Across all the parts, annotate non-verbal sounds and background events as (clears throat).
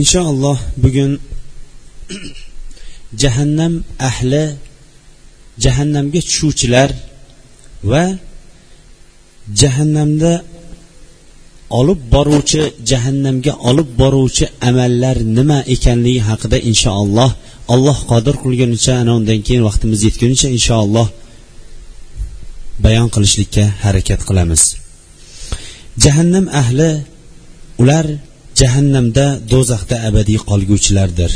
inshaalloh bugun jahannam ahli jahannamga tushuvchilar va jahannamda olib boruvchi jahannamga olib boruvchi amallar nima ekanligi haqida inshaalloh alloh qodir qilgunicha ana undan keyin vaqtimiz yetgunicha inshaalloh bayon qilishlikka harakat qilamiz. Jahannam ahli ular jahannamda do'zaxda abadiy qolguvchilardir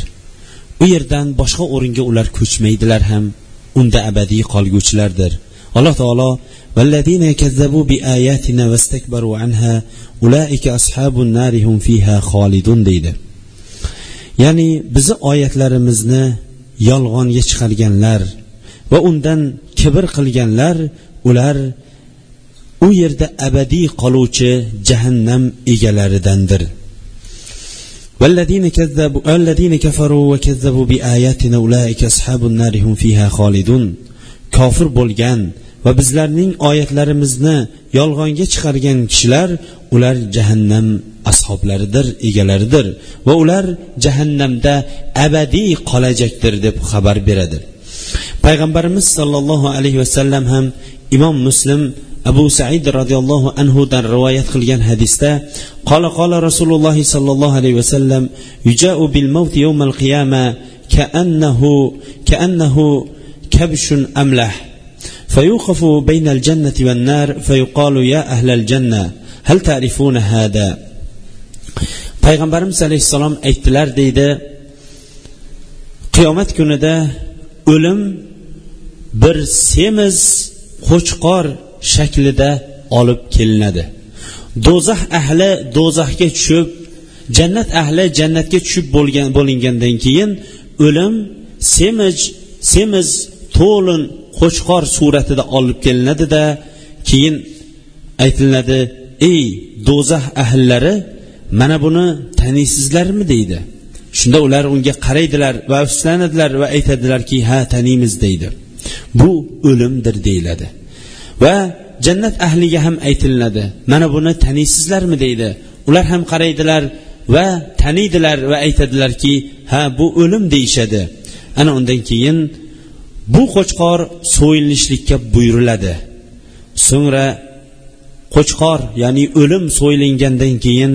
u yerdan boshqa o'ringa ular ko'chmaydilar ham unda abadiy qolguvchilardir alloh taolo والذين كذبوا بآياتنا واستكبروا عنها أولئك أصحاب النار هم فيها خالدون deydi ya'ni bizni oyatlarimizni yolg'onga chiqarganlar va undan kibr qilganlar ular u yerda abadiy qoluvchi jahannam egalaridandir والذين كذبوا الذين كفروا وكذبوا بآياتنا أولئك أصحاب النار هم فيها خالدون kofir bo'lgan va bizlarning oyatlarimizni yolg'onga chiqargan kishilar ular jahannam ashoblaridir egalaridir va ular jahannamda abadiy qolajakdir deb xabar beradi payg'ambarimiz sollallohu alayhi vasallam ham imom muslim abu said roziyallohu anhudan rivoyat qilgan hadisda qola qola rasululloh sollallohu alayhi vasallam yujau bil mavt yawmal qiyama kaannahu kaannahu kabshun amlah فيوقف بين الجنة والنار فيقال يا أهل الجنة هل تعرفون هذا payg'ambarimiz alayhissalom aytdilar deydi qiyomat kunida o'lim bir semiz qo'chqor shaklida olib kelinadi. Do'zax ahli do'zaxga tushib jannat ahli jannatga tushib bo'lgan bo'lingandan keyin o'lim semiz semiz to'lin qo'chqor suratida olib kelinadida keyin aytilinadi ey do'zax ahllari mana buni taniysizlarmi? deydi. Shunda ular unga qaraydilar va afsuslanadilar va aytadilarki ha taniymiz deydi. Bu o'limdir deyiladi. Va jannat ahliga ham aytilinadi. Mana buni taniysizlarmi deydi. Ular ham qaraydilar va taniydilar va aytadilarki ha bu o'lim deyishadi. Ana undan keyin bu qo'chqor so'yilishlikka buyuriladi. So'ngra qo'chqor ya'ni o'lim so'yilingandan keyin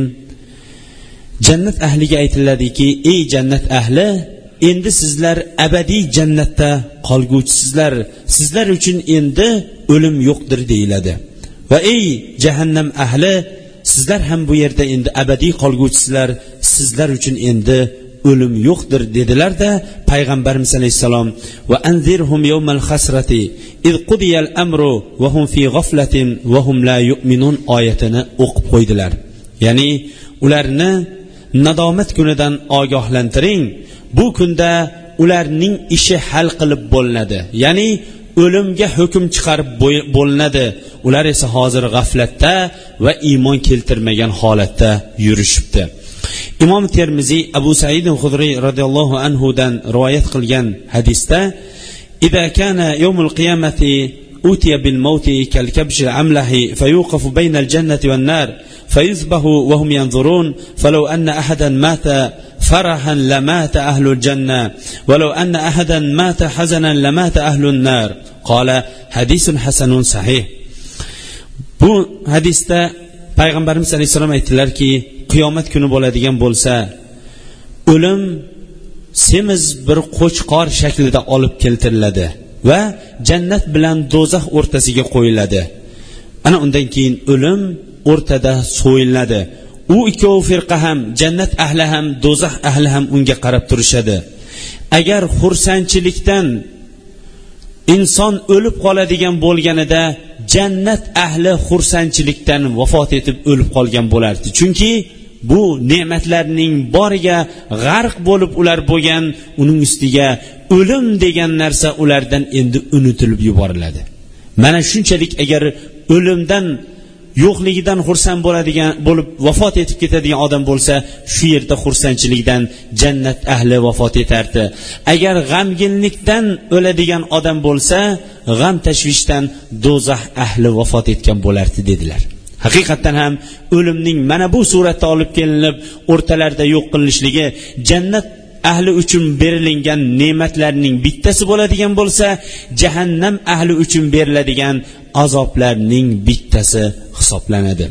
jannat ahliga aytiladiki ey jannat ahli endi sizlar abadiy jannatda qolguvchisizlar. Sizlar uchun endi o'lim yo'qdir deyiladi. Va ey jahannam ahli sizlar ham bu yerda endi abadiy qolguvchisizlar sizlar uchun endi o'lim yo'qdir dedilarda payg'ambarimiz alayhissalom. Va anzirhum yawmal hasrati iz qudiyal amru va hum fi g'aflatin va hum la yu'minun oyatini o'qib qo'ydilar. Ya'ni ularni nadomat kunidan ogohlantiring. Bu kunda ularning ishi hal qilib bo'linadi. Ya'ni o'limga hukm chiqarib bo'linadi ular esa hozir g'aflatda va iymon keltirmagan holatda yurishibdi imom termiziy abu said hudriy roziyallohu anhudan rivoyat qilgan hadisda إذا كان يوم القيامة أوتي بالموت كالكبش العملح فيوقف بين الجنة والنار فيذبح وهم ينظرون فلو أن أحدا مات farahan lamata ahlul janna walau anna ahadan mata hazanan lamata ahlun nar qola hadisun hasanun sahih bu hadisda payg'ambarimiz alayhissalom aytdilarki qiyomat kuni bo'ladigan bo'lsa o'lim semiz bir qo'chqor shaklida olib keltiriladi va jannat bilan do'zax o'rtasiga qo'yiladi. Ana undan keyin o'lim o'rtada so'yiladi u ikkovi firqa ham jannat ahli ham do'zax ahli ham unga qarab turishadi. Agar xursandchilikdan inson o'lib qoladigan bo'lganida jannat ahli xursandchilikdan vafot etib o'lib qolgan bo'lardi. Chunki bu ne'matlarning boriga g'arq bo'lib ular bo'lgan uning ustiga o'lim degan narsa ulardan endi unutilib yuboriladi. Mana shunchalik agar o'limdan yo'qligidan xursand bo'ladigan bo'lib vafot etib ketadigan odam bo'lsa shu yerda xursandchilikdan jannat ahli vafot etardi. Agar g'amginlikdan o'ladigan odam bo'lsa g'am tashvishdan do'zax ahli vafot etgan bo'lardi dedilar. Haqiqatdan ham o'limning mana bu suratda olib kelinib o'rtalarida yo'q qilinishligi jannat ahli uchun berilingan ne'matlarning bittasi bo'ladigan bo'lsa jahannam ahli uchun beriladigan azoblarning bittasi hisoblanadi.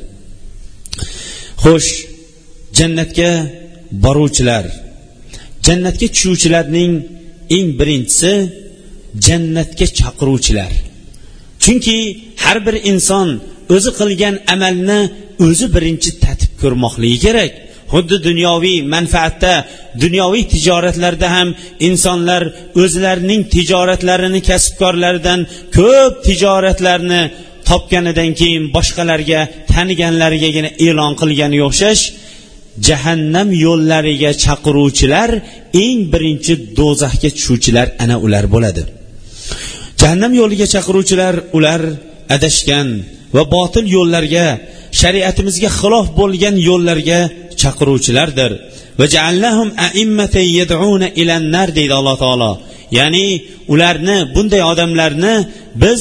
Xo'sh jannatga boruvchilar jannatga tushuvchilarning eng birinchisi jannatga chaqiruvchilar. Chunki har bir inson o'zi qilgan amalni o'zi birinchi tatib ko'rmoqligi kerak. Xuddi dunyoviy manfaatda dunyoviy tijoratlarda ham insonlar o'zlarining tijoratlarini kasbkorlaridan ko'p tijoratlarni topganidan keyin boshqalarga taniganlarigagina e'lon qilganga o'xshash jahannam yo'llariga chaqiruvchilar eng birinchi do'zaxga tushuvchilar ana ular bo'ladi. Jahannam yo'liga chaqiruvchilar ular adashgan va botil yo'llarga shariatimizga xilof bo'lgan yo'llarga chaqiruvchilardir. Deydi alloh taolo. Ya'ni ularni bunday odamlarni biz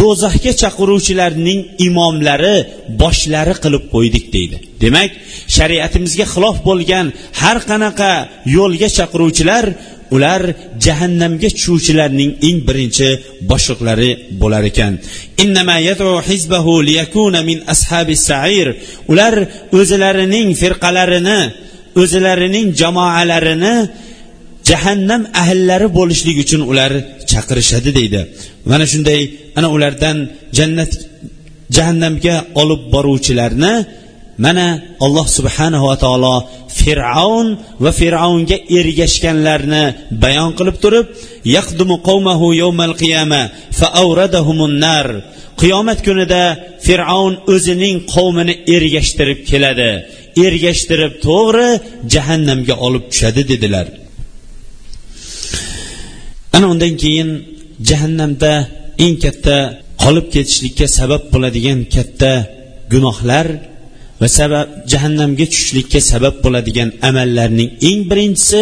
do'zaxga chaqiruvchilarning imomlari boshlari qilib qo'ydik deydi. Demak shariatimizga xilof bo'lgan har qanaqa yo'lga chaqiruvchilar ular jahannamga tushuvchilarning eng birinchi boshliqlari bo'lar ekan. Ular o'zlarining firqalarini o'zlarining jamoalarini jahannam ahllari bo'lishlik uchun ular chaqirishadi deydi. Mana shunday ana ulardan jannat jahannamga olib boruvchilarni mana alloh subhanahu va taolo fir'avn va fir'avnga ergashganlarni bayon qilib turib yaqdumu qawmahu yawmal qiyama fa awradahumun nar. Qiyomat kunida fir'avn o'zining qavmini ergashtirib keladi. Ergashtirib to'g'ri jahannamga olib tushadi dedilar. Ana undan keyin jahannamda eng katta qolib ketishlikka sabab bo'ladigan katta gunohlar va sabab jahannamga tushishlikka sabab bo'ladigan amallarning eng birinchisi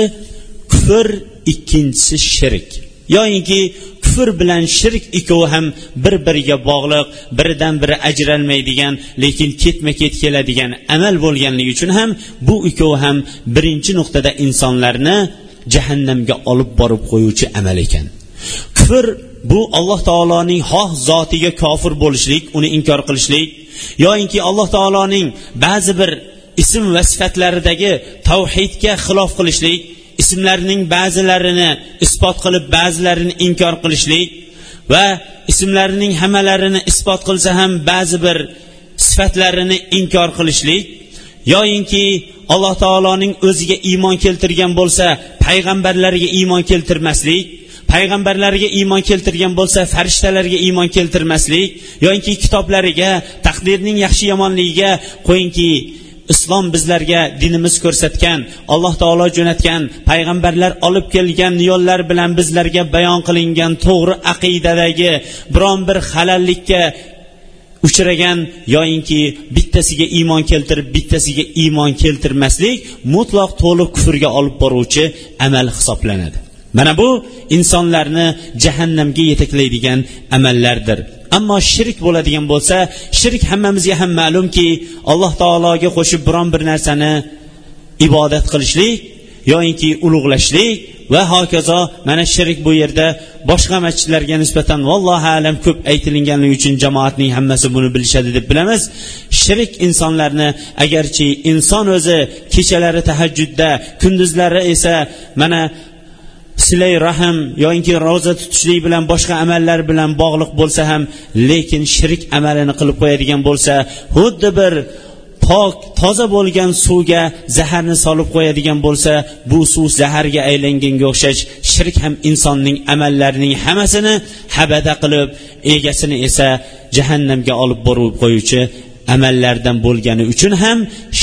kufr ikkinchisi shirk. Yoyinki kufr bilan shirk ikkovi ham bir biriga bog'liq biridan biri ajralmaydigan lekin ketma ket keladigan amal bo'lganligi uchun ham bu ikkovi ham birinchi nuqtada insonlarni jahannamga olib borib qo'yuvchi amal ekan. Kufr bu alloh taoloning xoh zotiga kofir bo'lishlik uni inkor qilishlik yoyinki alloh taoloning ba'zi bir ism va sifatlaridagi tavhidga xilof qilishlik ismlarining ba'zilarini isbot qilib ba'zilarini inkor qilishlik va ismlarining hammalarini isbot qilsa ham ba'zi bir sifatlarini inkor qilishlik yoyinki alloh taoloning o'ziga iymon keltirgan bo'lsa payg'ambarlariga iymon keltirmaslik payg'ambarlarga iymon keltirgan bo'lsa farishtalarga iymon keltirmaslik yoki kitoblariga taqdirning yaxshi yomonligiga qo'yingki islom bizlarga dinimiz ko'rsatgan alloh taolo jo'natgan payg'ambarlar olib kelgan yo'llar bilan bizlarga bayon qilingan to'g'ri aqidadagi biron bir halallikka uchragan yoyinki bittasiga iymon keltirib bittasiga iymon keltirmaslik mutlaq to'liq kufrga olib boruvchi amal hisoblanadi. Mana bu insonlarni jahannamga yetaklaydigan amallardir. Ammo shirk bo'ladigan bo'lsa shirk hammamizga ham ma'lumki alloh taologa qo'shib biron bir narsani ibodat qilishlik yoyinki ulug'lashlik va hokazo mana shirk bu yerda boshqa masjidlarga nisbatan vallohu alam ko'p aytilinganligi uchun jamoatning hammasi buni bilishadi deb bilamiz. Shirk insonlarni agarchi inson o'zi kechalari tahajjudda kunduzlari esa mana silay rahm yoinki ro'za tutishlik bilan boshqa amallar bilan bog'liq bo'lsa ham lekin shirk amalini qilib qo'yadigan bo'lsa xuddi bir pok toza bo'lgan suvga zaharni solib qo'yadigan bo'lsa bu suv zaharga aylanganga o'xshash shirk ham insonning amallarining hammasini habada qilib egasini esa jahannamga olib borib qo'yuvchi amallardan bo'lgani uchun ham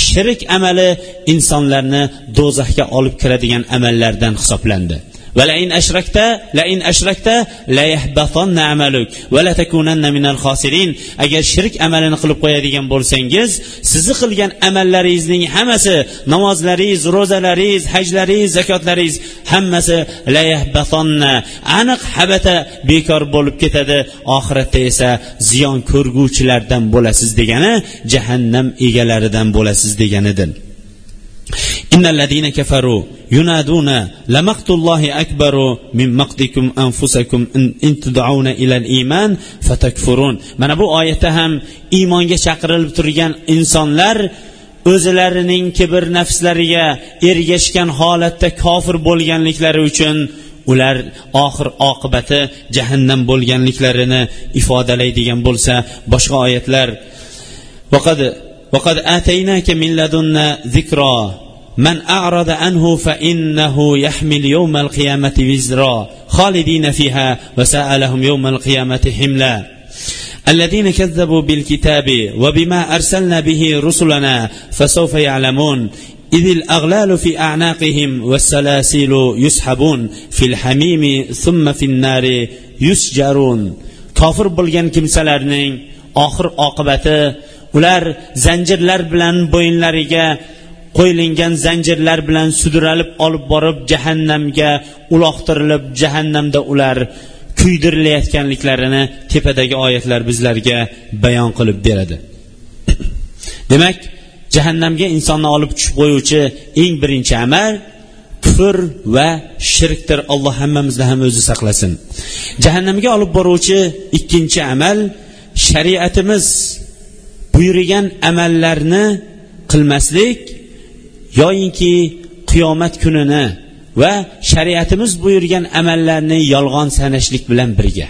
shirk amali insonlarni do'zaxga olib kiradigan amallardan hisoblandi. ولئن أشركت لئن أشركت لا يحبطن عملك ولا تكونن من الخاسرين agar shirk amalini qilib qo'yadigan bo'lsangiz sizni qilgan amallaringizning hammasi namozlaringiz ro'zalaringiz hajlaringiz zakotlaringiz hammasi la yahbatonna aniq habata bekor bo'lib ketadi oxiratda esa ziyon ko'rguvchilardan bo'lasiz degani jahannam egalaridan bo'lasiz deganidir إن الذين كفروا ينادون لمقت الله أكبر من مقتكم أنفسكم إن تدعون إلى الإيمان فتكفرون من أبو آيتهم إيمان chaqirilib turgan insonlar o'zlarining kibr nafslariga ergashgan holatda kofir bo'lganliklari uchun ular oxir oqibati jahannam bo'lganliklarini ifodalaydigan bo'lsa boshqa oyatlar وقد آتيناك من لدنا ذكرى من أعرض عنه فإنه يحمل يوم القيامة وزرا خالدين فيها وساء لهم يوم القيامة حملا الذين كذبوا بالكتاب وبما أرسلنا به رسلنا فسوف يعلمون إذ الأغلال في أعناقهم والسلاسل يسحبون في الحميم ثم في النار يسجرون kofir bo'lgan kimsalarning oxir oqibati ular zanjirlar bilan bo'yinlariga qo'yilgan zanjirlar bilan sudralib olib borib jahannamga uloqtirilib jahannamda ular kuydirilayotganliklarini tepadagi oyatlar bizlarga bayon qilib beradi. (coughs) Demak jahannamga insonni olib tushib qo'yuvchi eng birinchi amal kufr va shirkdir. Alloh hammamizni ham o'zi saqlasin. Jahannamga olib boruvchi ikkinchi amal shariatimiz buyurgan amallarni qilmaslik yoyinki qiyomat kunini va shariatimiz buyurgan amallarni yolg'on sanashlik bilan birga.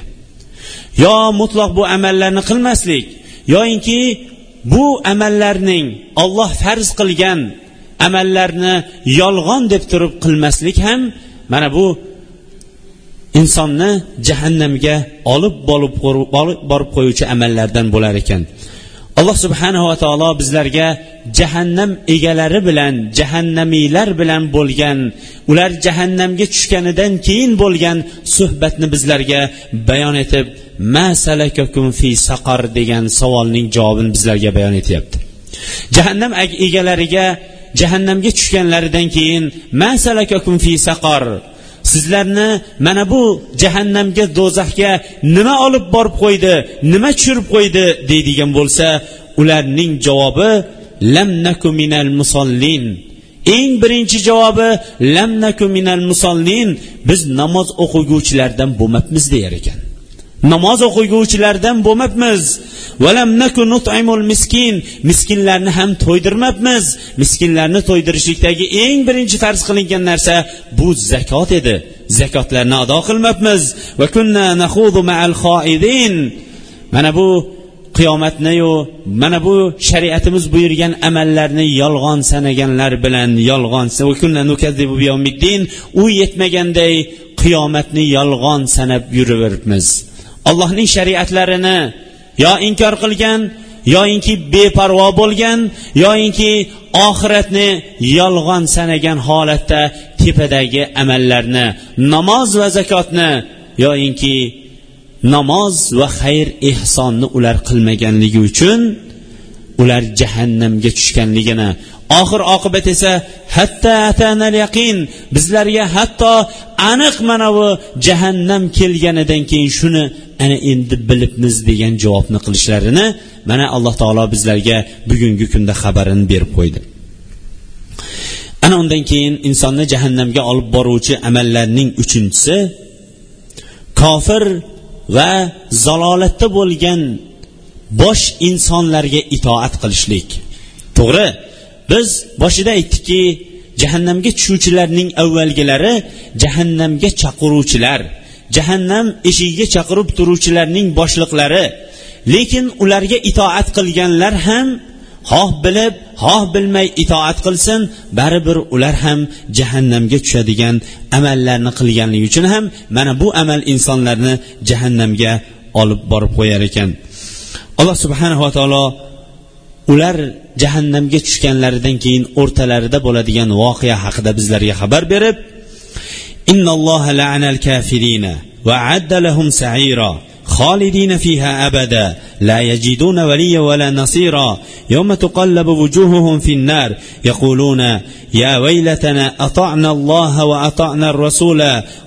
Yo mutloq bu amallarni qilmaslik yoyinki bu amallarning olloh farz qilgan amallarni yolg'on deb turib qilmaslik ham mana bu insonni jahannamga olib borib qo'yuvchi amallardan bo'lar ekan. Alloh subhanava taolo bizlarga jahannam egalari bilan jahannamiylar bilan bo'lgan ular jahannamga tushganidan keyin bo'lgan suhbatni bizlarga bayon etib masalakakum fi saqar degan savolning javobini bizlarga bayon etyapti. Jahannam egalariga jahannamga tushganlaridan keyin masalakakum fi saqar sizlarni mana bu jahannamga do'zaxga nima olib borib qo'ydi nima tushirib qo'ydi deydigan bo'lsa ularning javobi lamnaku minal musollin eng birinchi javobi lamnaku minal musollin biz namoz o'qiguvchilardan bo'lmabmiz deyar ekan. Namoz o'qiguvchilardan bo'lmabmiz. Miskin. Miskinlarni ham to'ydirmabmiz. Miskinlarni to'ydirishlikdagi eng birinchi farz qilingan narsa bu zakot edi. Zakotlarni ado qilmabmiz. Mana bu qiyomatniyu mana bu shariatimiz buyurgan amallarni yolg'on sanaganlar bilan yolg'on u yetmaganday qiyomatni yolg'on sanab yuraveribmiz. Allohning shariatlarini yo inkor qilgan yoyinki beparvo bo'lgan yoyinki oxiratni yolg'on sanagan holatda tepadagi amallarni namoz va zakotni yoyinki namoz va xayr ehsonni ular qilmaganligi uchun ular jahannamga tushganligini oxir oqibat esa hatta atanal yaqin bizlarga hatto aniq mana bu jahannam kelganidan keyin shuni ana endi bilibmiz degan javobni qilishlarini mana alloh taolo bizlarga bugungi kunda xabarini berib qo'ydi. Ana undan keyin insonni jahannamga olib boruvchi amallarning uchinchisi kofir va zalolatda bo'lgan bosh insonlarga itoat qilishlik. To'g'ri biz boshida aytdikki jahannamga tushuvchilarning avvalgilari jahannamga chaqiruvchilar. Jahannam eshigiga chaqirib turuvchilarning boshliqlari lekin ularga itoat qilganlar ham xoh bilib xoh bilmay itoat qilsin baribir ular ham jahannamga tushadigan amallarni qilganligi uchun ham mana bu amal insonlarni jahannamga olib borib qo'yar ekan. Alloh subhanava taolo ular jahannamga tushganlaridan keyin o'rtalarida bo'ladigan voqea haqida bizlarga xabar berib إن الله لعن الكافرين وأعد لهم سعيرا خالدين فيها أبدا لا يجدون وليا ولا نصيرا يوم تقلب وجوههم في النار يقولون يا ويلتنا أطعنا الله وأطعنا الرسول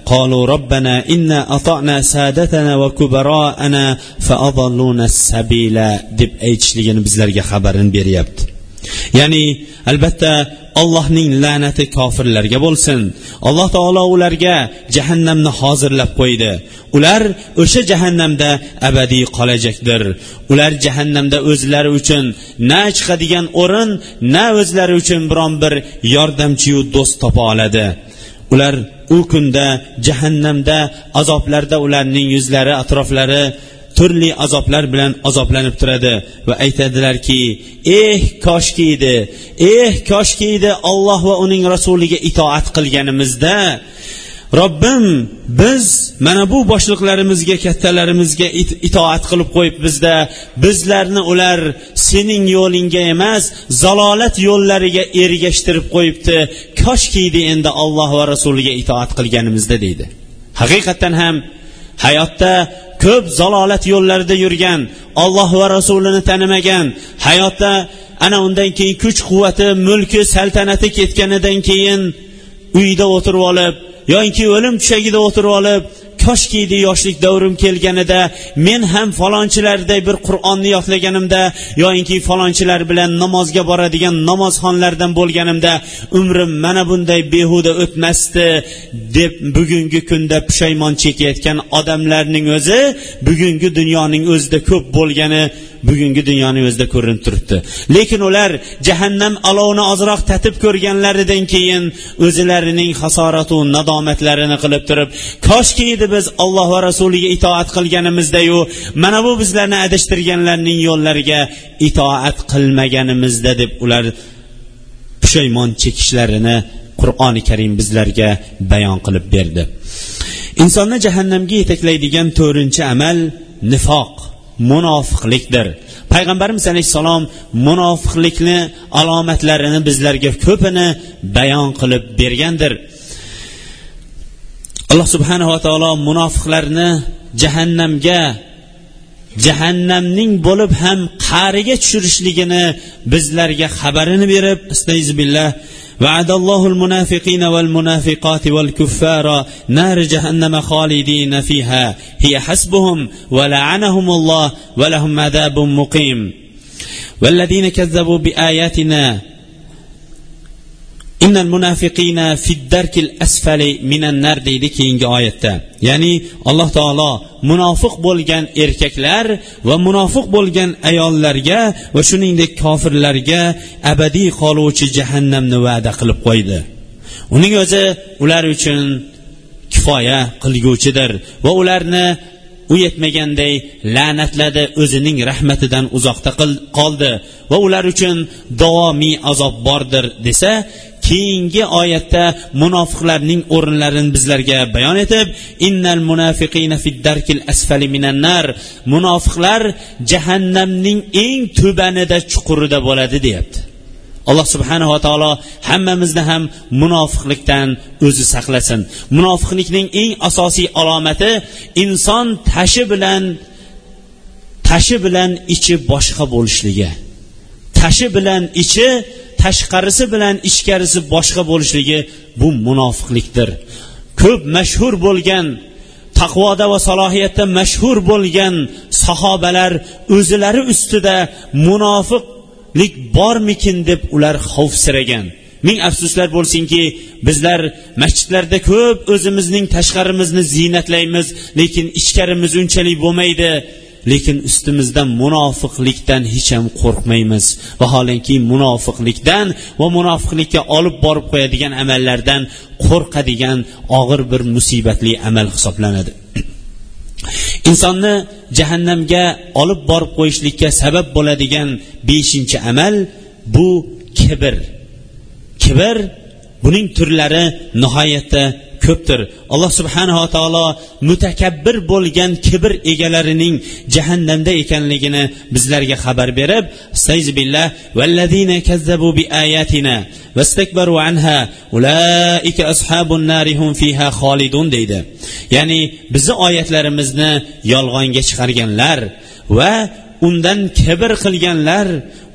قالوا ربنا إنا أطعنا سادتنا وكبراءنا فأضلونا السبيل deb aytishligini bizlarga xabarini beryapti ya'ni albatta allohning la'nati kofirlarga bo'lsin. Alloh taolo ularga jahannamni hozirlab qo'ydi. Ular o'sha jahannamda abadiy qolajakdir ular jahannamda o'zlari uchun na chiqadigan o'rin na o'zlari uchun biron bir yordamchiyu do'st topa oladi. Ular u kunda jahannamda azoblarda ularning yuzlari atroflari turli azoblar bilan azoblanib turadi va aytadilarki eh koshki edi eh koshki edi olloh va uning rasuliga itoat qilganimizda robbim biz mana bu boshliqlarimizga kattalarimizga itoat qilib qo'yib bizda bizlarni ular sening yo'lingga emas zalolat yo'llariga ergashtirib qo'yibdi. Koshkiydi endi olloh va rasuliga itoat qilganimizda deydi. Haqiqatdan ham hayotda ko'p zalolat yo'llarida yurgan olloh va rasulini tanimagan hayotda ana undan keyin kuch quvvati mulki saltanati ketganidan keyin uyda o'tirib olib yoki o'lim tushagida o'tirib olib koshkiydi yoshlik davrim kelganida men ham falonchilarday bir qur'onni yodlaganimda yoinki falonchilar bilan namozga boradigan namozxonlardan bo'lganimda umrim mana bunday behuda o'tmasdi deb bugungi kunda pushaymon chekayotgan odamlarning o'zi bugungi dunyoning o'zida ko'p bo'lgani bugungi dunyoning o'zida ko'rinib turibdi. Lekin ular jahannam olovini ozroq tatib ko'rganlaridan keyin o'zlarining hasoratu nadomatlarini qilib turib koshki edi biz olloh va rasuliga itoat qilganimizdayu mana bu bizlarni adashtirganlarning yo'llariga itoat qilmaganimizda deb ular pushaymon chekishlarini qur'oni karim bizlarga bayon qilib berdi. Insonni jahannamga yetaklaydigan to'rtinchi amal nifoq munofiqlikdir. Payg'ambarimiz alayhissalom munofiqlikni alomatlarini bizlarga ko'pini bayon qilib bergandir. alloh subhanava taolo munofiqlarni jahannamga jahannamning bo'lib ham qa'riga tushirishligini bizlarga xabarini berib astayzubillah وعد الله المنافقين والمنافقات والكفار نار جهنم خالدين فيها هي حسبهم ولعنهم الله ولهم عذاب مقيم والذين كذبوا بآياتنا innal munafiqina fiddarkil asfali minan nar deydi keyingi oyatda. Ya'ni alloh taolo munofiq bo'lgan erkaklar va munofiq bo'lgan ayollarga va shuningdek kofirlarga abadiy qoluvchi jahannamni va'da qilib qo'ydi. Uning o'zi ular uchun kifoya qilguvchidir va ularni u yetmaganday la'natladi o'zining rahmatidan uzoqda qoldi va ular uchun davomiy azob bordir desa keyingi oyatda munofiqlarning o'rinlarini bizlarga bayon etib innal munafiqina fiddarkil asfali minan nar munofiqlar jahannamning eng tubanida chuqurida bo'ladi deyapti. Alloh subhanava taolo hammamizni ham munofiqlikdan o'zi saqlasin. Munofiqlikning eng asosiy alomati inson tashi bilan tashi bilan ichi boshqa bo'lishligi. Tashi bilan ichi tashqarisi bilan ichkarisi boshqa bo'lishligi bu munofiqlikdir. Ko'p mashhur bo'lgan taqvoda va salohiyatda mashhur bo'lgan sahobalar o'zilari ustida munofiqlik bormikin deb ular xavfsiragan ming afsuslar bo'lsinki bizlar masjidlarda ko'p o'zimizning tashqarimizni ziynatlaymiz lekin ichkarimiz unchalik bo'lmaydi. Lekin ustimizda munofiqlikdan hech ham qo'rqmaymiz. Vaholanki munofiqlikdan va munofiqlikka olib borib qo'yadigan amallardan qo'rqadigan og'ir bir musibatli amal hisoblanadi. (clears throat) Insonni jahannamga olib borib qo'yishlikka sabab bo'ladigan beshinchi amal bu kibr. Kibr buning turlari nihoyatda ko'pdir. Alloh subhanava taolo mutakabbir bo'lgan kibr egalarining jahannamda ekanligini bizlarga xabar berib billah vallazina kazzabu bi ayatina vastakbaru anha ulaika ashabun narihum fiha xolidun deydi. Ya'ni bizni oyatlarimizni yolg'onga chiqarganlar va undan kibr qilganlar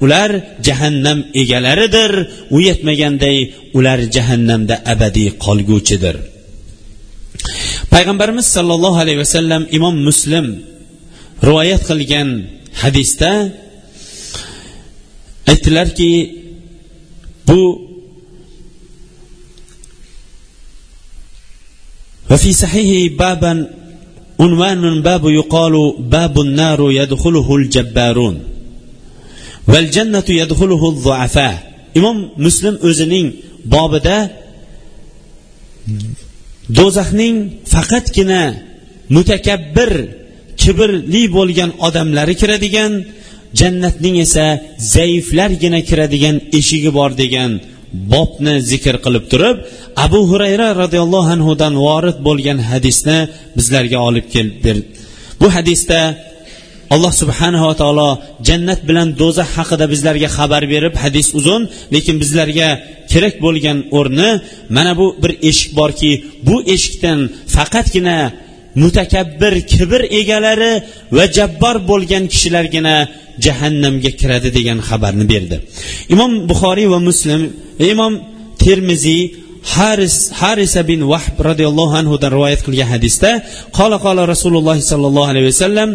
ular jahannam egalaridir. U yetmaganday ular jahannamda abadiy qolguvchidir payg'ambarimiz sollallohu alayhi vasallam imom muslim rivoyat qilgan hadisda aytdilarki bu وفي صحيح بابا عنوان باب يقال باب النار يدخله الجبارون والجنة يدخله الضعفاء imom muslim o'zining bobida do'zaxning faqatgina mutakabbir kibrli bo'lgan odamlari kiradigan jannatning esa zaiflargina kiradigan eshigi bor degan bobni zikr qilib turib abu hurayra roziyallohu anhudan vorid bo'lgan hadisni bizlarga olib kelib berdi bu hadisda alloh subhanava taolo jannat bilan do'zax haqida bizlarga xabar berib hadis uzun lekin bizlarga kerak bo'lgan o'rni mana bu bir eshik borki bu eshikdan faqatgina mutakabbir kibr egalari va jabbor bo'lgan kishilargina jahannamga kiradi degan xabarni berdi. Imom buxoriy va muslim imom termiziy haris harisa bin vahb roziyallohu anhudan rivoyat qilgan hadisda qola qola rasululloh sollallohu alayhi vasallam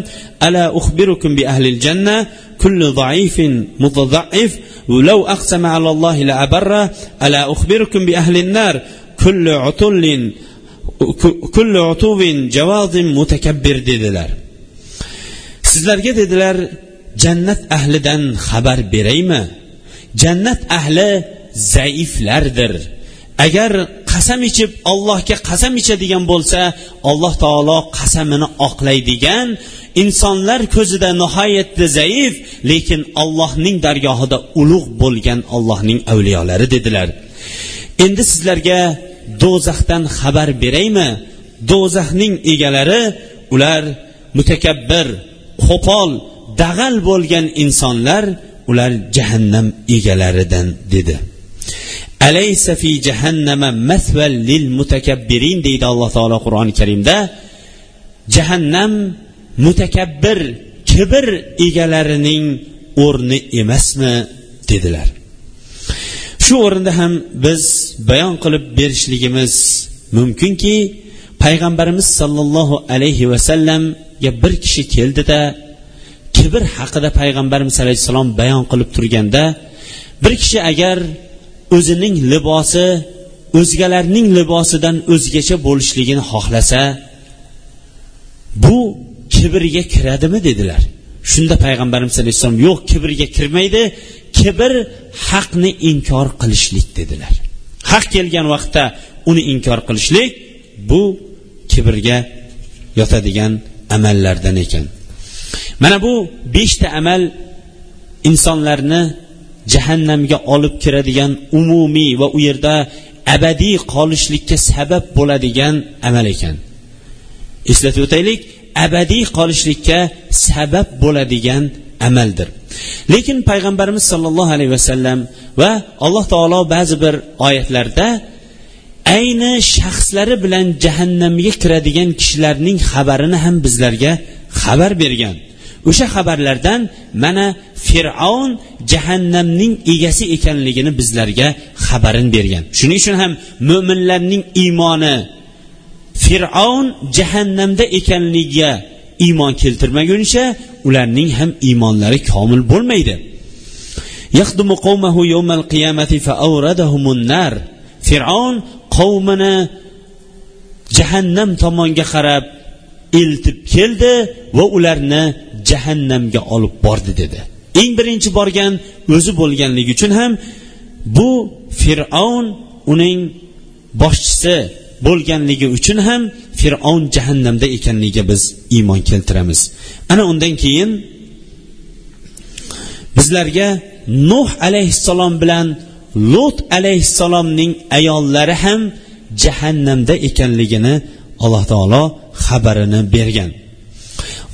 ala uxbirukum bi ahlil janna kullu zaifin mutadaif ولو aqsama على الله la abarra ala uxbirukum bi ahlin nar kullu utullin kullu utuvin javazim mutakabbir dedilar. Sizlarga dedilar jannat ahlidan xabar beraymi? Jannat ahli zaiflardir. Agar qasam ichib allohga qasam ichadigan bo'lsa alloh taolo qasamini oqlaydigan insonlar ko'zida nihoyatda zaif lekin allohning dargohida ulug' bo'lgan allohning avliyolari dedilar. Endi sizlarga do'zaxdan xabar beraymi? Do'zaxning egalari ular mutakabbir qo'pol dag'al bo'lgan insonlar ular jahannam egalaridan dedi. Alaysa fi jahannama masval lil mutakabbirin deydi alloh taolo qur'oni karimda. Jahannam mutakabbir kibr egalarining o'rni emasmi? dedilar. Shu o'rinda ham biz bayon qilib berishligimiz mumkinki payg'ambarimiz sollallohu alayhi vasallamga bir kishi keldida kibr haqida payg'ambarimiz alayhissalom bayon qilib turganda bir kishi agar o'zining libosi o'zgalarning libosidan o'zgacha bo'lishligini xohlasa bu kibrga kiradimi dedilar. Shunda payg'ambarimiz alayhissalom yo'q kibrga kirmaydi kibr haqni inkor qilishlik dedilar. Haq kelgan vaqtda uni inkor qilishlik bu kibrga yotadigan amallardan ekan. Mana bu beshta amal insonlarni jahannamga olib kiradigan umumiy va u yerda abadiy qolishlikka sabab bo'ladigan amal ekan. Eslatib o'taylik abadiy qolishlikka sabab bo'ladigan amaldir. Lekin payg'ambarimiz sollallohu alayhi vasallam va alloh taolo ba'zi bir oyatlarda ayni shaxslari bilan jahannamga kiradigan kishilarning xabarini ham bizlarga xabar bergan. O'sha xabarlardan mana fir'avn jahannamning egasi ekanligini bizlarga xabarin bergan. Shuning uchun ham mo'minlarning iymoni fir'avn jahannamda ekanligiga iymon keltirmaguncha ularning ham iymonlari komil bo'lmaydi. Fir'avn qavmini jahannam tomonga qarab eltib keldi va ularni jahannamga olib bordi dedi. Eng birinchi borgan o'zi bo'lganligi uchun ham bu fir'avn uning boshchisi bo'lganligi uchun ham fir'avn jahannamda ekanligiga biz iymon keltiramiz. Ana undan keyin bizlarga nuh alayhissalom bilan lut alayhissalomning ayollari ham jahannamda ekanligini alloh taolo xabarini bergan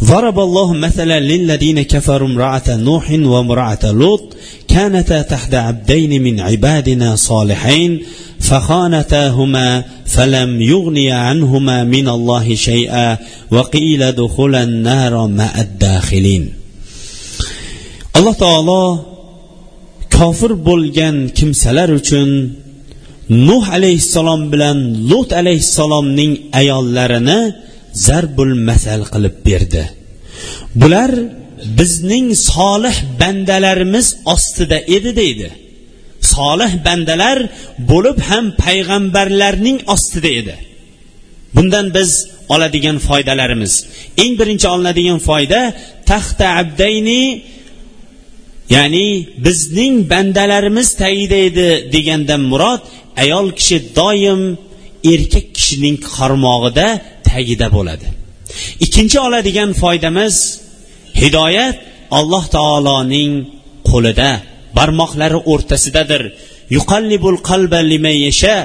ضرب الله مثلا للذين كفروا امرأة نوح وامرأة لوط كانتا تحت عبدين من عبادنا صالحين فخانتاهما فلم يغني عنهما من الله شيئا وقيل دخلا النار مع الداخلين alloh taolo kofir bo'lgan kimsalar uchun nuh alayhissalom bilan lut alayhissalomning ayollarini zarbul masal qilib berdi. Bular bizning solih bandalarimiz ostida edi deydi. Solih bandalar bo'lib ham payg'ambarlarning ostida edi. Bundan biz oladigan foydalarimiz. Eng birinchi olinadigan foyda taxta abdayni ya'ni bizning bandalarimiz tagida edi degandan murod ayol kishi doim erkak kishining qarmog'ida tagida bo'ladi. Ikkinchi oladigan foydamiz hidoyat alloh taoloning qo'lida barmoqlari o'rtasidadir. Yuqallibul qalba limayasha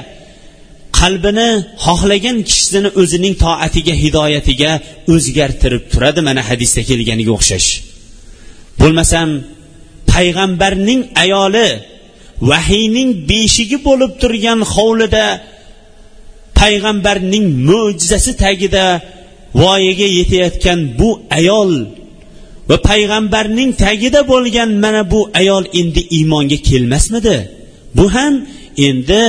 qalbini xohlagan kishisini o'zining toatiga hidoyatiga o'zgartirib turadi mana hadisda kelganiga o'xshash. Bo'lmasam payg'ambarning ayoli vahiyning beshigi bo'lib turgan hovlida payg'ambarning mo'jizasi tagida voyaga yetayotgan bu ayol va payg'ambarning tagida bo'lgan mana bu ayol endi iymonga kelmasmidi? Bu ham endi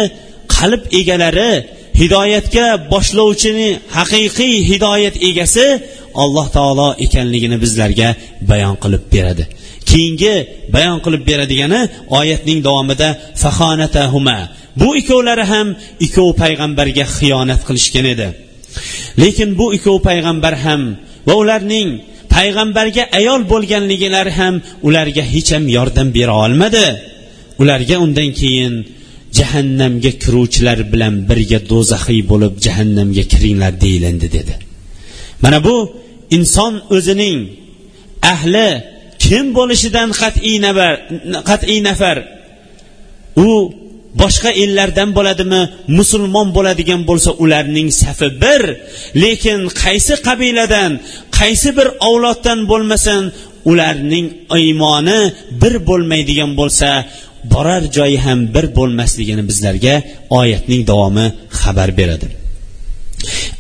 qalb egalari hidoyatga boshlovchini haqiqiy hidoyat egasi alloh taolo ekanligini bizlarga bayon qilib beradi. Keyingi bayon qilib beradigani oyatning davomida fahonatahuma bu ikkovlari ham ikkov payg'ambarga xiyonat qilishgan edi. Lekin bu ikkov payg'ambar ham va ularning payg'ambarga ayol bo'lganliklari ham ularga hech ham yordam bera olmadi. Ularga undan keyin jahannamga kiruvchilar bilan birga do'zaxiy bo'lib jahannamga kiringlar deyilindi dedi. Mana bu inson o'zining ahli kim bo'lishidan qat'iy nafar qat'iy nafar? U boshqa ellardan bo'ladimi musulmon bo'ladigan bo'lsa ularning safi bir. Lekin qaysi qabiladan qaysi bir avloddan bo'lmasin ularning iymoni bir bo'lmaydigan bo'lsa borar joyi ham bir bo'lmasligini bizlarga oyatning davomi xabar beradi.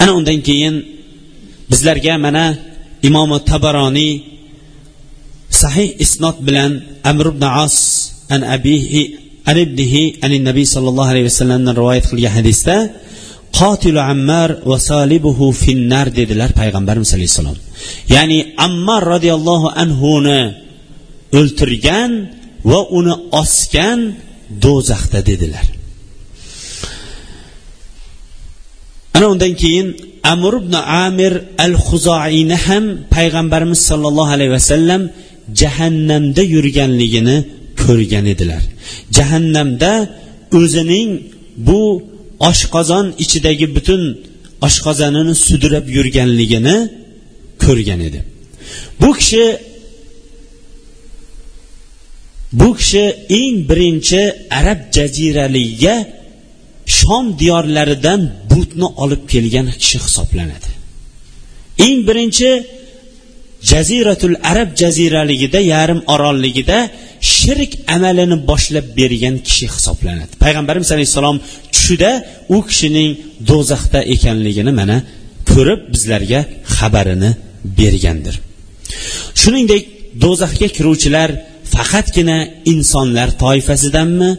Ana undan keyin bizlarga mana imomi tabaroniy sahih isnot bilan amr ibn as an abihi an ibnihi an nabiy sollallohu alayhi vasallamdan rivoyat qilgan hadisda qotilu ammar va solibuhu finnar dedilar payg'ambarimiz alayhissalom ya'ni ammar roziyallohu anhuni o'ltirgan va uni osgan do'zaxda dedilar. Ana undan keyin amr ibn amir al huzoiyni ham payg'ambarimiz sollallohu alayhi vasallam jahannamda yurganligini ko'rgan edilar. Jahannamda o'zining bu oshqozon ichidagi butun oshqozonini sudrab yurganligini ko'rgan edi. Bu kishi bu kishi eng birinchi arab jaziraligiga shom diyorlaridan butni olib kelgan kishi hisoblanadi. Eng birinchi jaziratul arab jaziraligida yarim orolligida shirk amalini boshlab bergan kishi hisoblanadi. Payg'ambarimiz alayhissalom tushida u kishining do'zaxda ekanligini mana ko'rib bizlarga xabarini bergandir. Shuningdek do'zaxga kiruvchilar faqatgina insonlar toifasidanmi?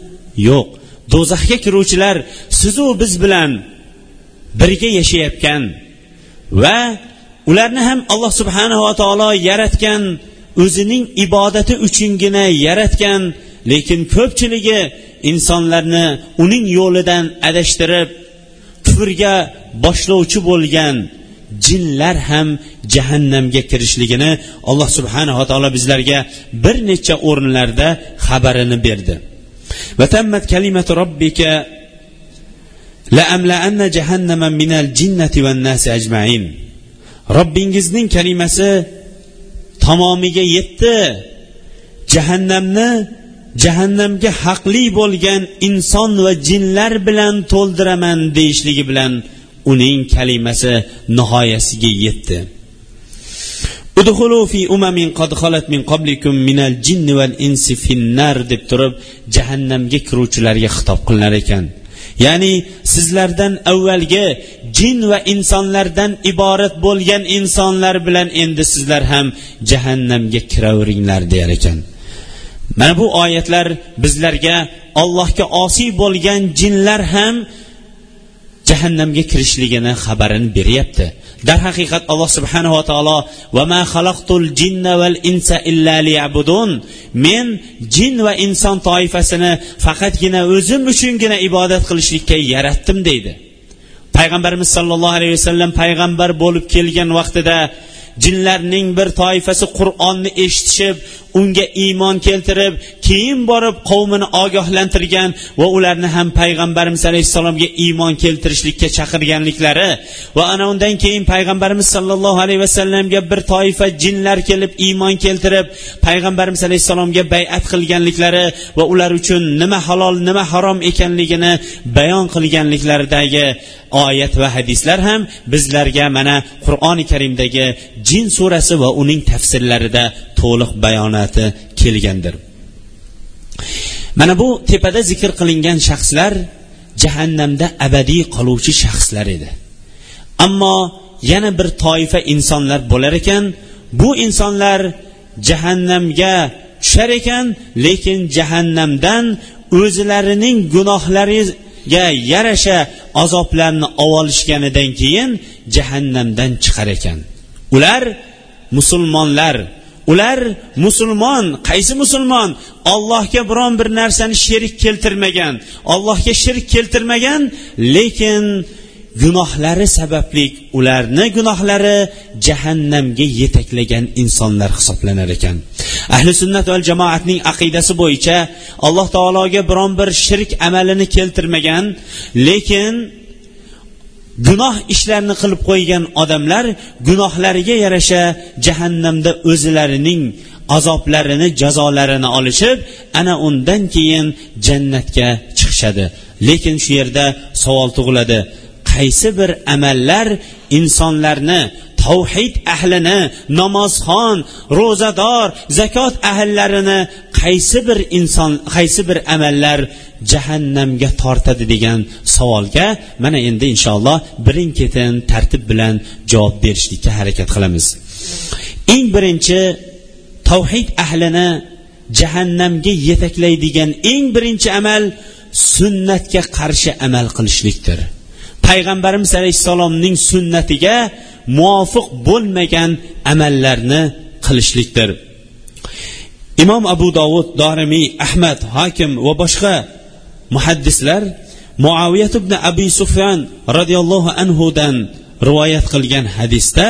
Yo'q. Do'zaxga kiruvchilar sizu biz bilan birga yashayotgan va ularni ham alloh subhanava taolo yaratgan o'zining ibodati uchungina yaratgan lekin ko'pchiligi insonlarni uning yo'lidan adashtirib kufrga boshlovchi bo'lgan jinlar ham jahannamga kirishligini alloh subhanava taolo bizlarga bir necha o'rinlarda xabarini berdi وتمت كلمة ربك لأملأن جهنم من الجنة والناس أجمعين Robbingizning kalimasi tamomiga yetdi. Jahannamni jahannamga haqli bo'lgan inson va jinlar bilan to'ldiraman deyishligi bilan uning kalimasi nihoyasiga yetdi. Udxulu fi umamin qad khalat min qablikum minal jinni val insi finnar deb turib jahannamga kiruvchilarga xitob qilinar ekan. Ya'ni sizlardan avvalgi jin va insonlardan iborat bo'lgan insonlar bilan endi sizlar ham jahannamga kiraveringlar deyar ekan. Mana bu oyatlar bizlarga allohga osiy bo'lgan jinlar ham jahannamga kirishligini xabarini beryapti. Darhaqiqat alloh subhanava taolo va ma xalaqtul jinna val insa illa liyabudun. Men jin va inson toifasini faqatgina o'zim uchungina ibodat qilishlikka yaratdim deydi. Payg'ambarimiz sollallohu alayhi vasallam payg'ambar bo'lib kelgan vaqtida jinlarning bir toifasi qur'onni eshitishib unga iymon keltirib keyin borib qavmini ogohlantirgan va ularni ham payg'ambarimiz alayhissalomga iymon keltirishlikka chaqirganliklari va ana undan keyin payg'ambarimiz sollallohu alayhi vasallamga bir toifa jinlar kelib iymon keltirib payg'ambarimiz alayhissalomga bayat qilganliklari va ular uchun nima halol nima harom ekanligini bayon qilganliklaridagi oyat va hadislar ham bizlarga mana qur'oni karimdagi jin surasi va uning tafsirlarida to'liq holati kelgandir. Mana bu tepada zikr qilingan shaxslar jahannamda abadiy qoluvchi shaxslar edi. Ammo yana bir toifa insonlar bo'lar ekan bu insonlar jahannamga tushar ekan lekin jahannamdan o'zlarining gunohlariga yarasha azoblarni olishganidan keyin jahannamdan chiqar ekan. Ular musulmonlar. Ular musulmon. Qaysi musulmon? Allohga biron bir narsani sherik keltirmagan. Allohga shirk keltirmagan lekin gunohlari sababli ularni gunohlari jahannamga yetaklagan insonlar hisoblanar ekan. Ahli sunnat va jamoatning aqidasi bo'yicha alloh taologa biron bir shirk amalini keltirmagan lekin gunoh ishlarni qilib qo'ygan odamlar gunohlariga yarasha jahannamda o'zlarining azoblarini jazolarini olishib ana undan keyin jannatga chiqishadi. Lekin shu yerda savol tug'iladi. Qaysi bir amallar insonlarni tavhid ahlini namozxon ro'zador zakot ahllarini qaysi bir inson qaysi bir amallar jahannamga tortadi degan savolga mana endi inshaalloh birin ketin tartib bilan javob berishlikka harakat qilamiz. Eng birinchi tavhid ahlini jahannamga yetaklaydigan eng birinchi amal sunnatga qarshi amal qilishlikdir. Payg'ambarimiz alayhissalomning sunnatiga muvofiq bo'lmagan amallarni qilishlikdir. Imom abu dovud dorimiy ahmad hokim va boshqa muhaddislar muaviyat ibn abi sufyan roziyallohu anhudan rivoyat qilgan hadisda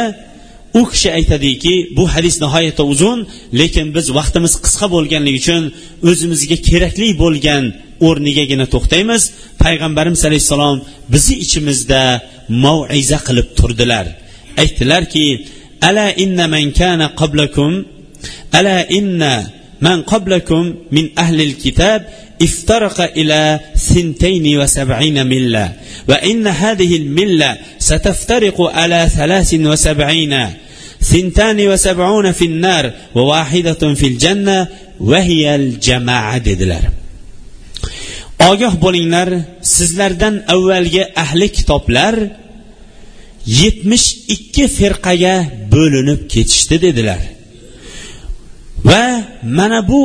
u kishi aytadiki bu hadis nihoyatda uzun lekin biz vaqtimiz qisqa bo'lganligi uchun o'zimizga kerakli bo'lgan o'rnigagina to'xtaymiz. Payg'ambarimiz alayhissalom bizni ichimizda mauiza qilib turdilar. Aytdilarki ala inna man kana qablakum ala inna man qablakum min ahlil kitob iftaraqa ila ثنتين وسبعين ملة وإن هذه الملة ستفترق على ثلاث وسبعين ثنتان وسبعون في النار وواحدة في الجنة وهي الجماعة dedilar ogoh bo'linglar sizlardan avvalgi ahli kitoblar yetmish ikki firqaga bo'linib ketishdi dedilar va mana bu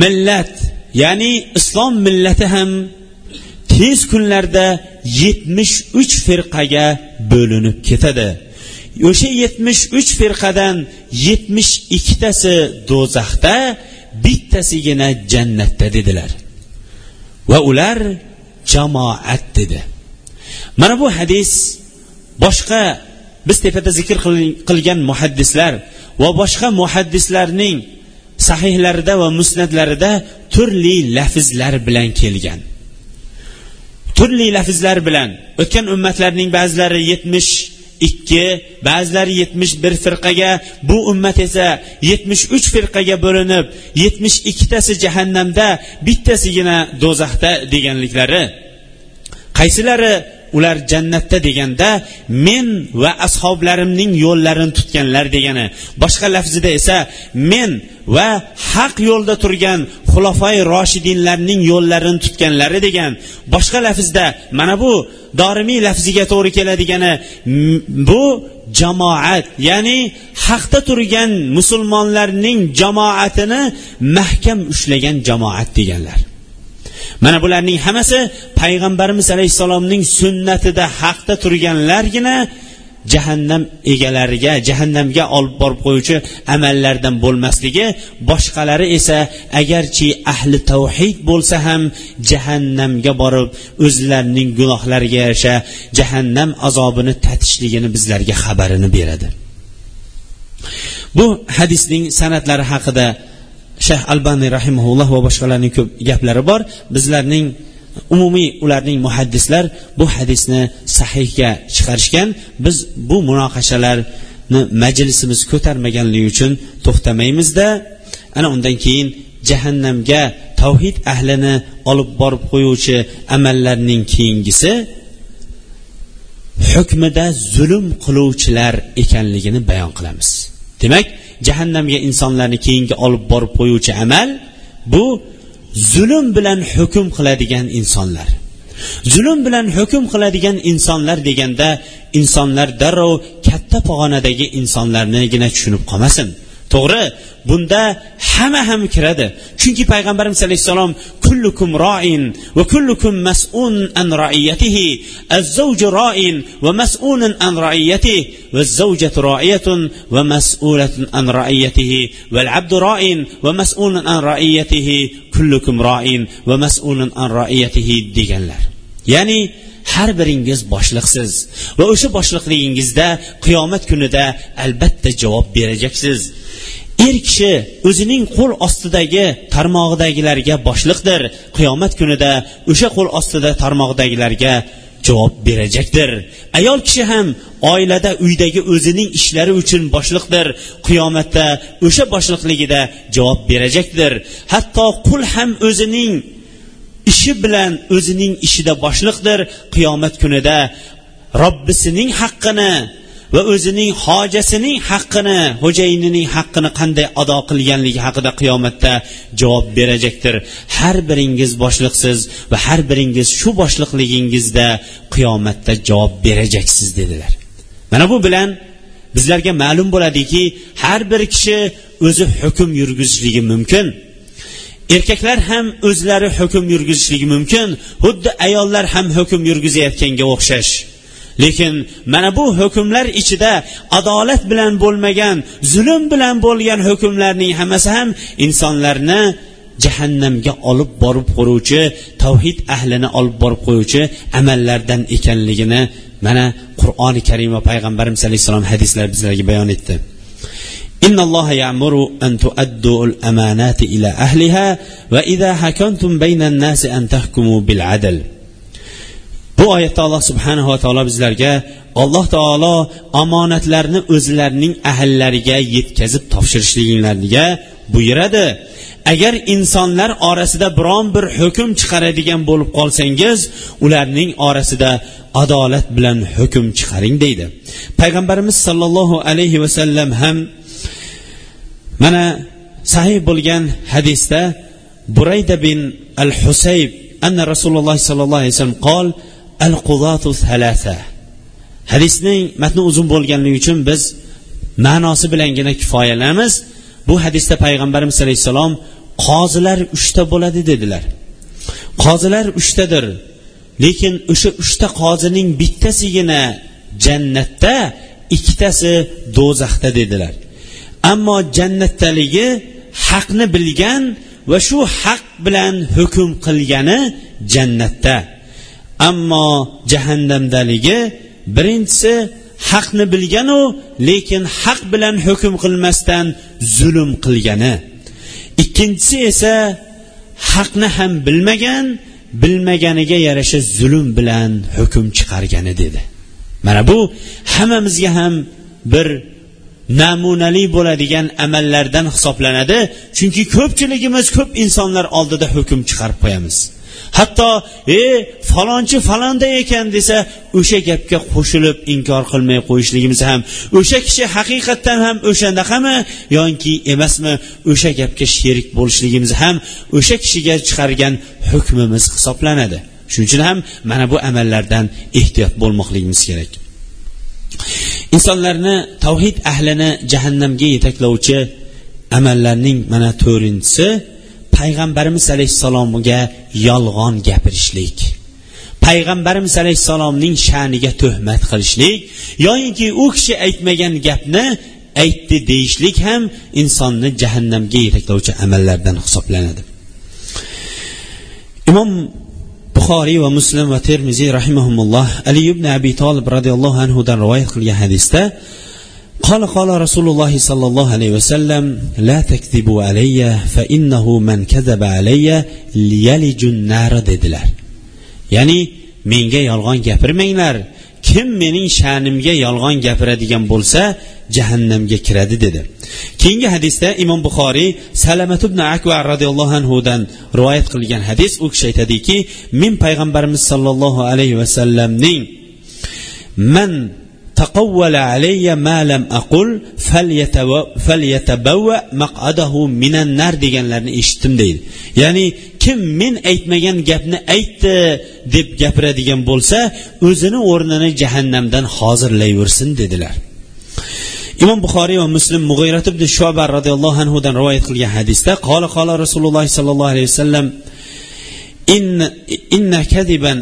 millat ya'ni islom millati ham tez kunlarda yetmish uch firqaga bo'linib ketadi. O'sha yetmish uch firqadan yetmish ikkitasi do'zaxda bittasigina jannatda dedilar. Va ular jamoat dedi. Mana bu hadis boshqa biz tepada zikr qilgan muhaddislar va boshqa muhaddislarning sahihlarida va musnatlarida turli lafzlar bilan kelgan. Turli lafzlar bilan o'tgan ummatlarning ba'zilari yetmish ikki ba'zilari yetmish bir firqaga bu ummat esa yetmish uch firqaga bo'linib yetmish ikkitasi jahannamda bittasigina do'zaxda deganliklari qaysilari ular jannatda deganda men va ashoblarimning yo'llarini tutganlar degani. Boshqa lafzida esa men va haq yo'lda turgan xulofai roshidinlarning yo'llarini tutganlari degan. Boshqa lafzda mana bu dorimiy lafziga to'g'ri keladigani bu jamoat ya'ni haqda turgan musulmonlarning jamoatini mahkam ushlagan jamoat deganlar. Mana bularning hammasi payg'ambarimiz alayhissalomning sunnatida haqda turganlargina jahannam egalariga jahannamga olib borib qo'yuvchi amallardan bo'lmasligi. Boshqalari esa agarchi ahli tavhid bo'lsa ham jahannamga borib o'zlarining gunohlariga yarasha jahannam azobini tatishligini bizlarga xabarini beradi. Bu hadisning sanatlari haqida shayx albaniy rahimaulloh va boshqalarning ko'p gaplari bor. Bizlarning umumiy ularning muhaddislar bu hadisni sahihga chiqarishgan. Biz bu munoqashalarni majlisimiz ko'tarmaganligi uchun to'xtamaymizda ana undan keyin jahannamga tavhid ahlini olib borib qo'yuvchi amallarning keyingisi hukmida zulm qiluvchilar ekanligini bayon qilamiz. Demak jahannamga insonlarni keyingi olib borib qo'yuvchi amal bu zulm bilan hukm qiladigan insonlar. Zulm bilan hukm qiladigan insonlar deganda insonlar darrov katta pog'onadagi insonlarnigina tushunib qolmasin. To'g'ri bunda hamma ham kiradi. Chunki payg'ambarimiz alayhissalom kullukum roin va kullukum mas'un an raiyatihi az-zawju roin va mas'unun an raiyatihi va az-zawjatu roiyatun va mas'ulatun an raiyatihi val abdu roin va mas'unun an raiyatihi kullukum roin va mas'ulun an raiyatihi deganlar. Ya'ni har biringiz boshliqsiz. Va o'sha boshliqligingizda qiyomat kunida albatta javob berajaksiz. Er kishi o'zining qo'l ostidagi tarmog'idagilarga boshliqdir. Qiyomat kunida o'sha qo'l ostida tarmog'idagilarga javob berajakdir. Ayol kishi ham oilada uydagi o'zining ishlari uchun boshliqdir. Qiyomatda o'sha boshliqligida javob berajakdir. Hatto qul ham o'zining ishi bilan o'zining ishida boshliqdir. Qiyomat kunida robbisining haqqini va o'zining hojasining haqqini xo'jayinining haqqini qanday ado qilganligi haqida qiyomatda javob berajakdir har biringiz boshliqsiz va har biringiz shu boshliqligingizda qiyomatda javob berajaksiz dedilar. Mana bu bilan bizlarga ma'lum bo'ladiki har bir kishi o'zi hukm yurgizishligi mumkin. Erkaklar ham o'zlari hukm yurgizishligi mumkin xuddi ayollar ham hukm yurgizayotganga o'xshash. Lekin mana bu hukmlar ichida adolat bilan bo'lmagan zulm bilan bo'lgan hukmlarning hammasi ham insonlarni jahannamga olib borib qo'yuvchi tavhid ahlini olib borib qo'yuvchi amallardan ekanligini mana qur'oni karim va payg'ambarimiz alayhissalom hadislar bizlarga bayon etdi. إن الله يأمر أن تؤدوا الأمانات إلى أهلها وإذا حكمتم بين الناس أن تحكموا بالعدل bu oyatda alloh subhanava taolo bizlarga alloh taolo omonatlarni o'zlarining ahllariga yetkazib topshirishliginglarga buyuradi agar insonlar orasida biron bir hukm chiqaradigan bo'lib qolsangiz ularning orasida adolat bilan hukm chiqaring deydi payg'ambarimiz sollallohu alayhi vasallam ham mana sahih bo'lgan hadisda burayda bin al husayb anna rasululloh sollallohu alayhi vasallam qol al qudatu thalatha. Hadisning matni uzun bo'lganligi uchun biz ma'nosi bilangina kifoyalanamiz. Bu hadisda payg'ambarimiz alayhissalom qozilar uchta bo'ladi dedilar. Qozilar uchtadir lekin o'sha uchta qozining bittasigina jannatda ikkitasi do'zaxda dedilar. Ammo jannatdaligi haqni bilgan va shu haq bilan hukm qilgani jannatda. Ammo jahannamdaligi birinchisi haqni bilganu lekin haq bilan hukm qilmasdan zulm qilgani. Ikkinchisi esa haqni ham bilmagan bilmaganiga yarasha zulm bilan hukm chiqargani dedi. Mana bu hammamizga ham bir namunali bo'ladigan amallardan hisoblanadi. Chunki ko'pchiligimiz ko'p insonlar oldida hukm chiqarib qo'yamiz. Hatto e falonchi falonda ekan desa o'sha gapga qo'shilib inkor qilmay qo'yishligimiz ham o'sha kishi haqiqatdan ham o'shandaqami yoki emasmi o'sha gapga sherik bo'lishligimiz ham o'sha kishiga chiqargan hukmimiz hisoblanadi. Shuning uchun ham mana bu amallardan ehtiyot bo'lmoqligimiz kerak. Insonlarni tavhid ahlini jahannamga yetaklovchi amallarning mana to'rtinchisi payg'ambarimiz alayhissalomga yolg'on gapirishlik. Payg'ambarimiz alayhissalomning sha'niga tuhmat qilishlik yoyinki u kishi aytmagan gapni aytdi deyishlik ham insonni jahannamga yetaklovchi amallardan hisoblanadi. Imom buxoriy va muslim va termiziy rahimahumulloh ali ibn abi tolib roziyallohu anhudan rivoyat qilgan hadisda قال قال رسول الله صلى الله عليه وسلم لا تكذبوا علي فإنه من كذب علي ليلج النار dedilar ya'ni menga yolg'on gapirmanglar kim mening sha'nimga yolg'on gapiradigan bo'lsa jahannamga kiradi dedi. Keyingi hadisda imom buxoriy salamat ibn akva roziyallohu anhudan rivoyat qilgan hadis u kishi aytadiki men payg'ambarimiz sollallohu alayhi vasallamning man تقول علي ما لم أقل فليتبوأ مقعده من النار deganlarni eshitdim deydi ya'ni kim men aytmagan gapni aytdi deb gapiradigan bo'lsa o'zini o'rnini jahannamdan hozirlayversin dedilar imom buxoriy va muslim mug'iyrat ibn shoba roziyallohu anhudan rivoyat qilgan hadisda qola qola rasululloh sollallohu alayhi vasallam inna kadiban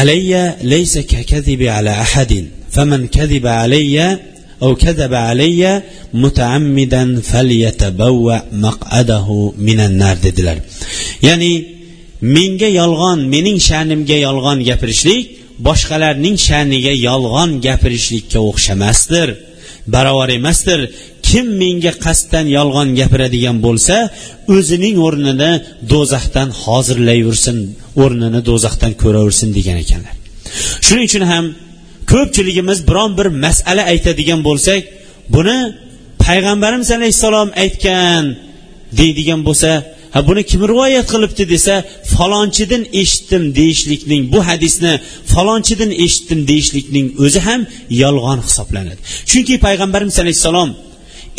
alayya laysa kakadibi ala ahadin فمن كذب علي أو كذب علي متعمدا فليتبوأ مقعده من النار dedilar ya'ni menga yolg'on mening sha'nimga yolg'on gapirishlik boshqalarning sha'niga yolg'on gapirishlikka o'xshamasdir barobar emasdir kim menga qasddan yolg'on gapiradigan bo'lsa o'zining o'rnini do'zaxdan hozirlayversin o'rnini do'zaxdan ko'raversin degan ekanlar. Shuning uchun ham ko'pchiligimiz biron bir masala aytadigan bo'lsak buni payg'ambarimiz alayhissalom aytgan deydigan bo'lsa ha buni kim rivoyat qilibdi? desa falonchidan eshitdim deyishlikning bu hadisni falonchidan eshitdim deyishlikning o'zi ham yolg'on hisoblanadi. Chunki payg'ambarimiz alayhissalom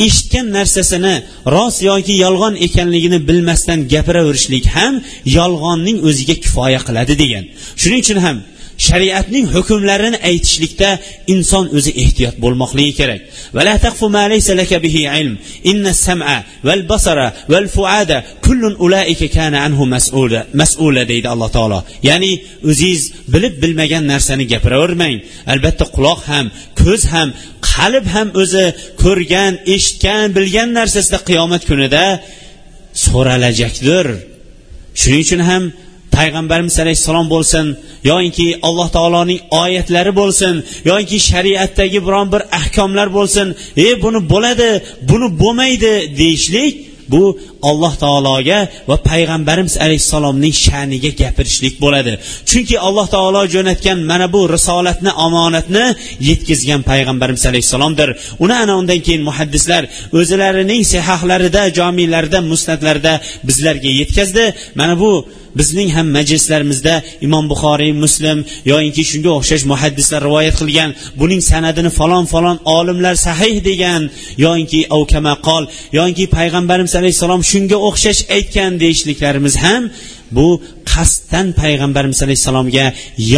eshitgan narsasini rost yoki yolg'on ekanligini bilmasdan gapiraverishlik ham yolg'onning o'ziga kifoya qiladi degan. Shuning uchun ham shariatning hukmlarini aytishlikda inson o'zi ehtiyot bo'lmoqligi kerak. Mas'ula deydi alloh taolo. Ya'ni o'zingiz bilib bilmagan narsani gapiravermang. Albatta quloq ham ko'z ham qalb ham o'zi ko'rgan eshitgan bilgan narsasida qiyomat kunida so'ralajakdir. Shuning uchun ham payg'ambarimiz alayhissalom bo'lsin yoinki alloh taoloning oyatlari bo'lsin yoinki shariatdagi biron bir ahkomlar bo'lsin e buni bo'ladi buni bo'lmaydi deyishlik bu alloh taologa va payg'ambarimiz alayhissalomning sha'niga gapirishlik bo'ladi. Chunki alloh taolo jo'natgan mana bu risolatni omonatni yetkazgan payg'ambarimiz alayhissalomdir. Uni ana undan keyin muhaddislar o'zlarining sehahlarida jomiylarida musnatlarida bizlarga yetkazdi. Mana bu bizning ham majlislarimizda imom buxoriy muslim yoyinki shunga o'xshash muhaddislar rivoyat qilgan buning sanadini falon falon olimlar sahih degan yoyinki avkamaqol yoinki payg'ambarimiz alayhissalom shunga o'xshash aytgan deyishliklarimiz ham bu qasddan payg'ambarimiz alayhissalomga